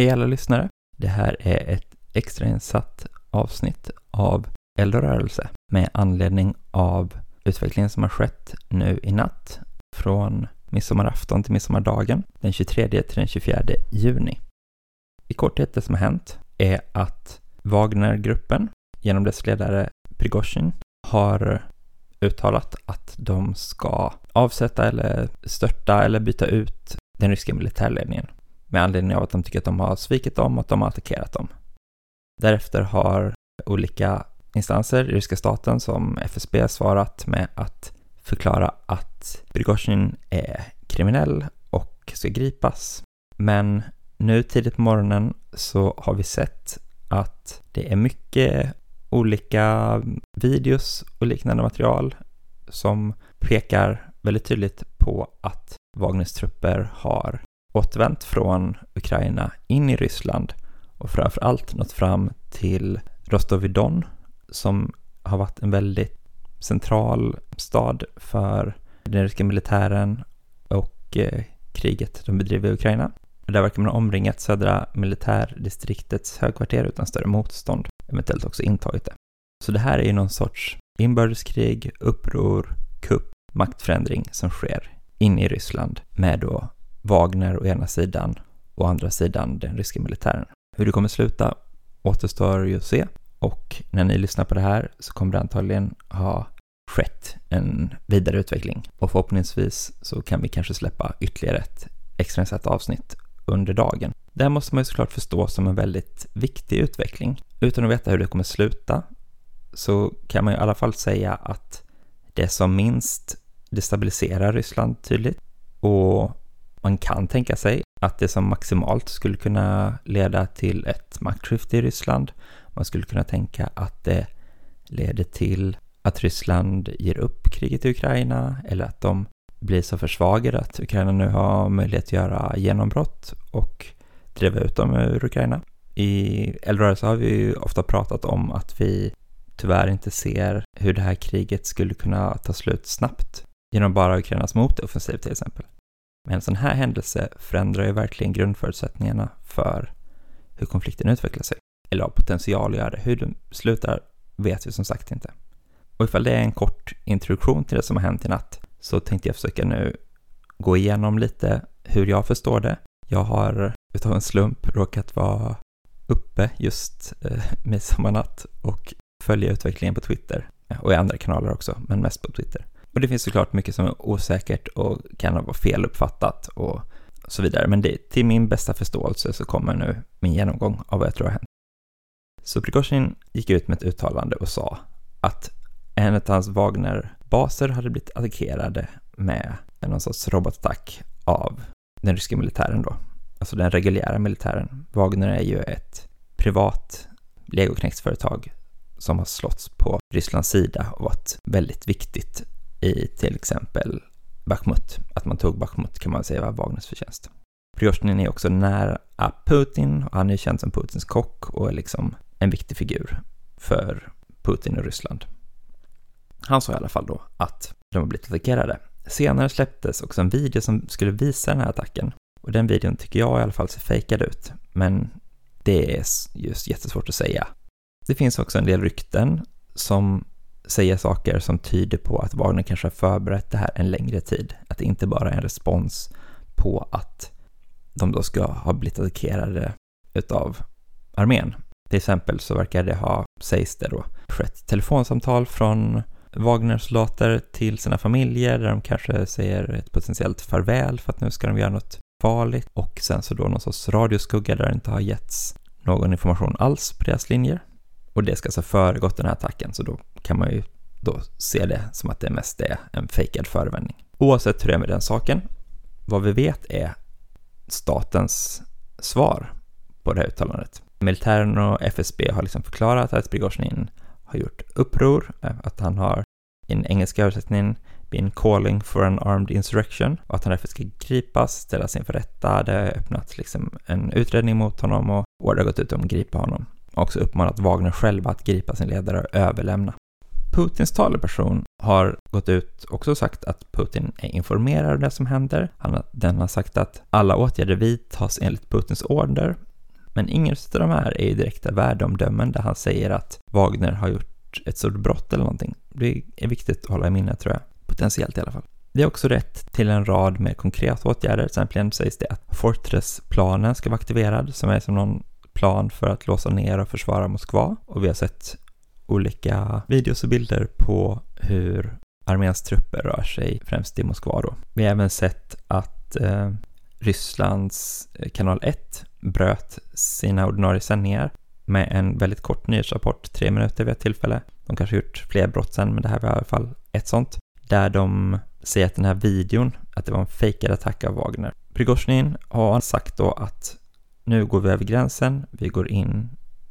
Hej alla lyssnare! Det här är ett extrainsatt avsnitt av Eldrörelse med anledning av utvecklingen som har skett nu i natt från midsommarafton till midsommardagen den 23 till den 24 juni. I korthet det som har hänt är att Wagnergruppen genom dess ledare Prigozjin har uttalat att de ska avsätta eller störta eller byta ut den ryska militärledningen med anledning av att de tycker att de har svikit dem och att de har attackerat dem. Därefter har olika instanser i ryska staten som FSB svarat med att förklara att Prigozjin är kriminell och ska gripas. Men nu tidigt på morgonen så har vi sett att det är mycket olika videos och liknande material som pekar väldigt tydligt på att Wagners trupper har återvänt från Ukraina in i Ryssland och framför allt nått fram till Rostovidon som har varit en väldigt central stad för den ryska militären och eh, kriget de bedriver i Ukraina. Där verkar man ha omringat södra militärdistriktets högkvarter utan större motstånd, eventuellt också intagit det. Så det här är ju någon sorts inbördeskrig, uppror, kupp, maktförändring som sker in i Ryssland med då Wagner å ena sidan och å andra sidan den ryska militären. Hur det kommer sluta återstår ju att se och när ni lyssnar på det här så kommer det antagligen ha skett en vidare utveckling och förhoppningsvis så kan vi kanske släppa ytterligare ett extrainsatt avsnitt under dagen. Det här måste man ju såklart förstå som en väldigt viktig utveckling. Utan att veta hur det kommer sluta så kan man ju i alla fall säga att det som minst destabiliserar Ryssland tydligt och man kan tänka sig att det som maximalt skulle kunna leda till ett maktskifte i Ryssland. Man skulle kunna tänka att det leder till att Ryssland ger upp kriget i Ukraina eller att de blir så försvagade att Ukraina nu har möjlighet att göra genombrott och driva ut dem ur Ukraina. I Eldrörelse har vi ju ofta pratat om att vi tyvärr inte ser hur det här kriget skulle kunna ta slut snabbt genom bara Ukrainas motoffensiv till exempel. Men en sån här händelse förändrar ju verkligen grundförutsättningarna för hur konflikten utvecklar sig. Eller har potential att göra det. Hur den slutar vet vi som sagt inte. Och ifall det är en kort introduktion till det som har hänt i natt så tänkte jag försöka nu gå igenom lite hur jag förstår det. Jag har utav en slump råkat vara uppe just eh, midsommarnatt och följa utvecklingen på Twitter och i andra kanaler också, men mest på Twitter. Och det finns såklart mycket som är osäkert och kan vara feluppfattat och så vidare. Men det, till min bästa förståelse så kommer nu min genomgång av vad jag tror har hänt. Så Prigozjin gick ut med ett uttalande och sa att en av hans Wagner-baser hade blivit attackerade med någon sorts robotattack av den ryska militären då. Alltså den reguljära militären. Wagner är ju ett privat legoknektsföretag som har slått på Rysslands sida och varit väldigt viktigt i till exempel Bachmut. Att man tog Bachmut kan man säga var Wagners förtjänst. Prigozjin är också nära Putin och han är känd som Putins kock och är liksom en viktig figur för Putin och Ryssland. Han sa i alla fall då att de har blivit attackerade. Senare släpptes också en video som skulle visa den här attacken och den videon tycker jag i alla fall ser fejkad ut, men det är just jättesvårt att säga. Det finns också en del rykten som säga saker som tyder på att Wagner kanske har förberett det här en längre tid. Att det inte bara är en respons på att de då ska ha blivit attackerade utav armén. Till exempel så verkar det ha, sägs det då, skett telefonsamtal från Wagner-soldater till sina familjer där de kanske säger ett potentiellt farväl för att nu ska de göra något farligt och sen så då någon sorts radioskugga där det inte har getts någon information alls på deras linjer. Och det ska alltså föregått den här attacken, så då kan man ju då se det som att det mest är en fejkad förevändning. Oavsett hur det är med den saken, vad vi vet är statens svar på det här uttalandet. Militären och FSB har liksom förklarat att Prigozjin har gjort uppror, att han har i den engelska översättningen been calling for an armed insurrection och att han därför ska gripas, ställas inför rätta. Det har öppnat liksom en utredning mot honom och order har gått ut om att gripa honom också uppmanat Wagner själva att gripa sin ledare och överlämna. Putins taleperson har gått ut och också sagt att Putin är informerad om det som händer. Han, den har sagt att alla åtgärder vidtas enligt Putins order. Men ingen av de här är ju direkta värdeomdömen där han säger att Wagner har gjort ett stort brott eller någonting. Det är viktigt att hålla i minnet tror jag. Potentiellt i alla fall. Det är också rätt till en rad mer konkreta åtgärder. Till exempel sägs det att Fortress-planen ska vara aktiverad, som är som någon plan för att låsa ner och försvara Moskva. Och vi har sett olika videos och bilder på hur arméns trupper rör sig, främst i Moskva då. Vi har även sett att eh, Rysslands eh, kanal 1 bröt sina ordinarie sändningar med en väldigt kort nyhetsrapport, tre minuter vid ett tillfälle. De kanske gjort fler brott sen, men det här var i alla fall ett sånt. Där de säger att den här videon, att det var en fejkad attack av Wagner. Prigozjin har sagt då att nu går vi över gränsen, vi går in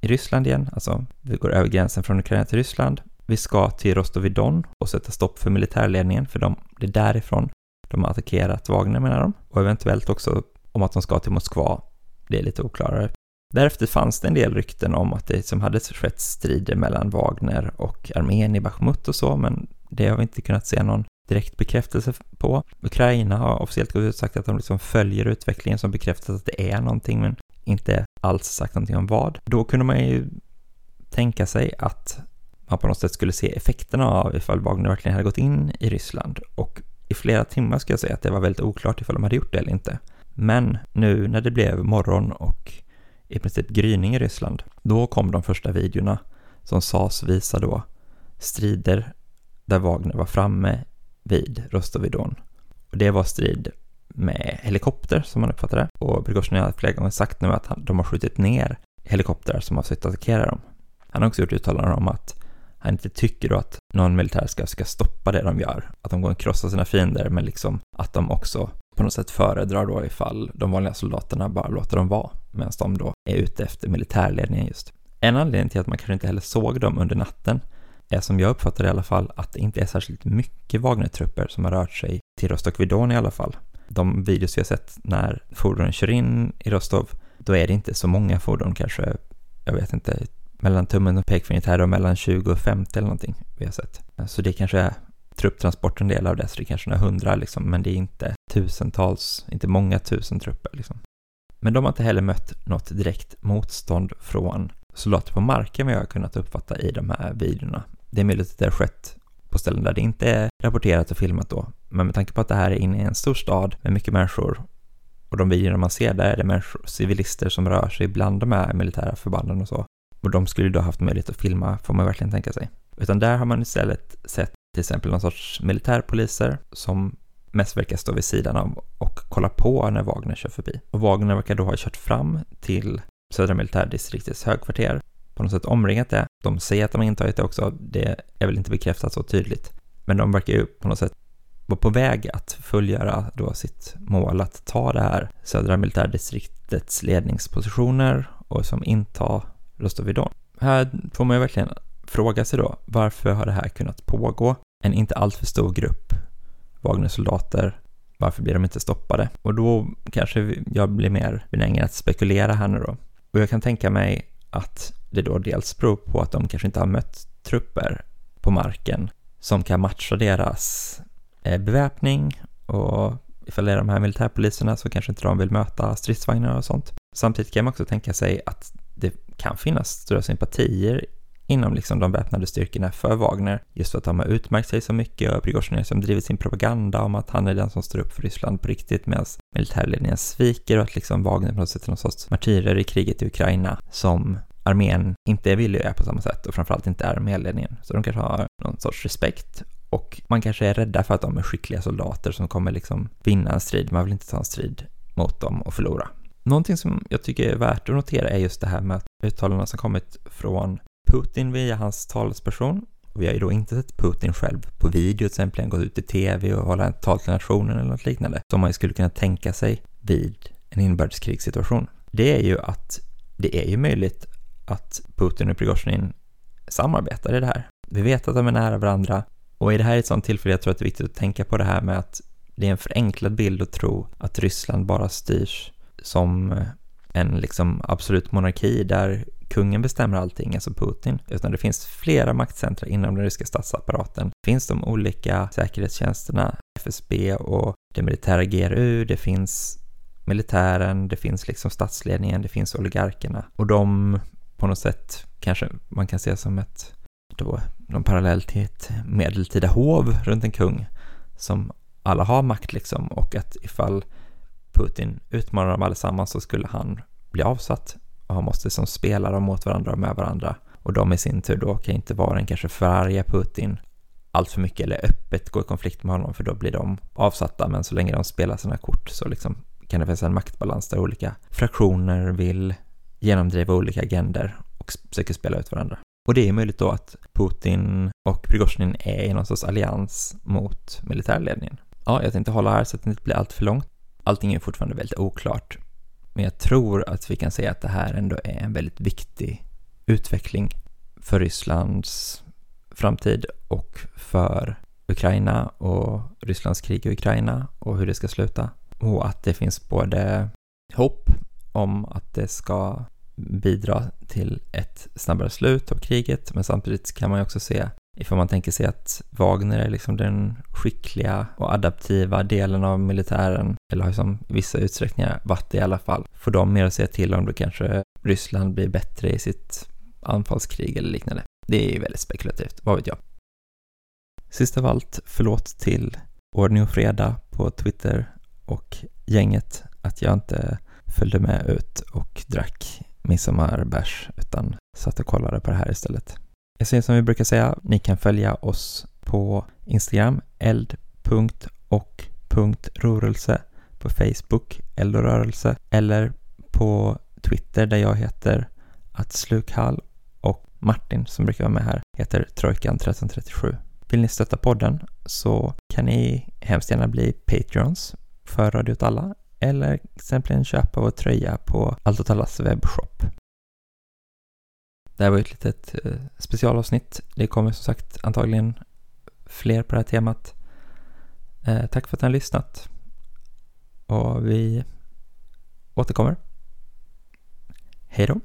i Ryssland igen, alltså vi går över gränsen från Ukraina till Ryssland. Vi ska till Rostovidon och sätta stopp för militärledningen, för de, det är därifrån de har attackerat Wagner menar de. Och eventuellt också om att de ska till Moskva. Det är lite oklarare. Därefter fanns det en del rykten om att det som hade skett strider mellan Wagner och armén i Bachmut och så, men det har vi inte kunnat se någon direkt bekräftelse på. Ukraina har officiellt gått ut och sagt att de liksom följer utvecklingen som bekräftat att det är någonting, men inte alls sagt någonting om vad. Då kunde man ju tänka sig att man på något sätt skulle se effekterna av ifall Wagner verkligen hade gått in i Ryssland och i flera timmar ska jag säga att det var väldigt oklart ifall de hade gjort det eller inte. Men nu när det blev morgon och i princip gryning i Ryssland, då kom de första videorna som sades visa då strider där Wagner var framme vid Rostovidon. Och det var strid med helikopter som man uppfattade det. Och Prigozjin har flera gånger sagt nu att han, de har skjutit ner helikoptrar som har försökt attackera dem. Han har också gjort uttalanden om att han inte tycker då att någon militär ska, ska stoppa det de gör. Att de går och krossar sina fiender, men liksom att de också på något sätt föredrar då ifall de vanliga soldaterna bara låter dem vara, medan de då är ute efter militärledningen just. En anledning till att man kanske inte heller såg dem under natten är som jag uppfattar det i alla fall att det inte är särskilt mycket Wagner-trupper som har rört sig till Rostov-Vidon i alla fall. De videos vi har sett när fordonen kör in i Rostov, då är det inte så många fordon, kanske, jag vet inte, mellan tummen och pekfingret här och mellan 20 och 50 eller någonting vi har sett. Så det kanske är trupptransport en del av det, så det kanske är några hundra liksom, men det är inte tusentals, inte många tusen trupper liksom. Men de har inte heller mött något direkt motstånd från soldater på marken vad jag har kunnat uppfatta i de här videorna. Det är möjligt att det har skett på ställen där det inte är rapporterat och filmat då, men med tanke på att det här är inne i en stor stad med mycket människor och de videorna man ser där är det människor, civilister som rör sig bland de här militära förbanden och så, och de skulle då haft möjlighet att filma, får man verkligen tänka sig. Utan där har man istället sett till exempel någon sorts militärpoliser som mest verkar stå vid sidan av och kolla på när Wagner kör förbi. Och Wagner verkar då ha kört fram till södra militärdistriktets högkvarter, på något sätt omringat det. De säger att de har intagit det också, det är väl inte bekräftat så tydligt. Men de verkar ju på något sätt vara på väg att fullgöra då sitt mål att ta det här södra militärdistriktets ledningspositioner och som inta Rostovidon. Här får man ju verkligen fråga sig då, varför har det här kunnat pågå? En inte alltför stor grupp Wagner-soldater, varför blir de inte stoppade? Och då kanske jag blir mer benägen att spekulera här nu då. Och jag kan tänka mig att det då dels beror på att de kanske inte har mött trupper på marken som kan matcha deras eh, beväpning och ifall det är de här militärpoliserna så kanske inte de vill möta stridsvagnar och sånt. Samtidigt kan man också tänka sig att det kan finnas stora sympatier inom liksom de väpnade styrkorna för Wagner, just för att de har utmärkt sig så mycket och Prigozjin som liksom drivit sin propaganda om att han är den som står upp för Ryssland på riktigt medan militärledningen sviker och att liksom Wagner på något sätt är någon sorts martyrer i kriget i Ukraina som armén inte är villig att göra på samma sätt och framförallt inte arméledningen. Så de kanske har någon sorts respekt och man kanske är rädda för att de är skickliga soldater som kommer liksom vinna en strid. Man vill inte ta en strid mot dem och förlora. Någonting som jag tycker är värt att notera är just det här med att uttalandena som kommit från Putin via hans talesperson. Vi har ju då inte sett Putin själv på video, till exempel gått ut i tv och hålla ett tal till nationen eller något liknande, som man ju skulle kunna tänka sig vid en inbördeskrigssituation. Det är ju att det är ju möjligt att Putin och Prigozjin samarbetar i det här. Vi vet att de är nära varandra och i det här är ett sånt tillfälle jag tror att det är viktigt att tänka på det här med att det är en förenklad bild att tro att Ryssland bara styrs som en liksom absolut monarki där kungen bestämmer allting, alltså Putin, utan det finns flera maktcentra inom den ryska statsapparaten. Det finns de olika säkerhetstjänsterna, FSB och det militära GRU, det finns militären, det finns liksom statsledningen, det finns oligarkerna och de på något sätt kanske man kan se som ett då någon parallell till ett medeltida hov runt en kung som alla har makt liksom och att ifall Putin utmanar dem allesammans så skulle han bli avsatt och han måste som spela dem mot varandra och med varandra och de i sin tur då kan inte vara en kanske förarga Putin allt för mycket eller öppet gå i konflikt med honom för då blir de avsatta men så länge de spelar sina kort så liksom kan det finnas en maktbalans där olika fraktioner vill genomdriva olika agender och försöker spela ut varandra. Och det är möjligt då att Putin och Prigozjin är i någon sorts allians mot militärledningen. Ja, jag tänkte hålla här så att det inte blir allt för långt. Allting är fortfarande väldigt oklart. Men jag tror att vi kan säga att det här ändå är en väldigt viktig utveckling för Rysslands framtid och för Ukraina och Rysslands krig i Ukraina och hur det ska sluta. Och att det finns både hopp om att det ska bidra till ett snabbare slut av kriget, men samtidigt kan man ju också se ifall man tänker sig att Wagner är liksom den skickliga och adaptiva delen av militären, eller har som i vissa utsträckningar varit det i alla fall, får de mer att säga till om då kanske Ryssland blir bättre i sitt anfallskrig eller liknande. Det är ju väldigt spekulativt, vad vet jag. Sist av allt, förlåt till Ordning och Freda på Twitter och gänget att jag inte följde med ut och drack midsommarbärs utan satt och kollade på det här istället. Jag säger som vi brukar säga, ni kan följa oss på Instagram, eld.och.rörelse, på Facebook, Eld och rörelse, eller på Twitter där jag heter att slukhall och Martin som brukar vara med här heter Trojkan1337. Vill ni stötta podden så kan ni hemskt gärna bli Patreons för Radio åt alla eller exempelvis köpa vår tröja på Allt åt allas webbshop. Det här var ju ett litet eh, specialavsnitt. Det kommer som sagt antagligen fler på det här temat. Eh, tack för att ni har lyssnat. Och vi återkommer. Hej då!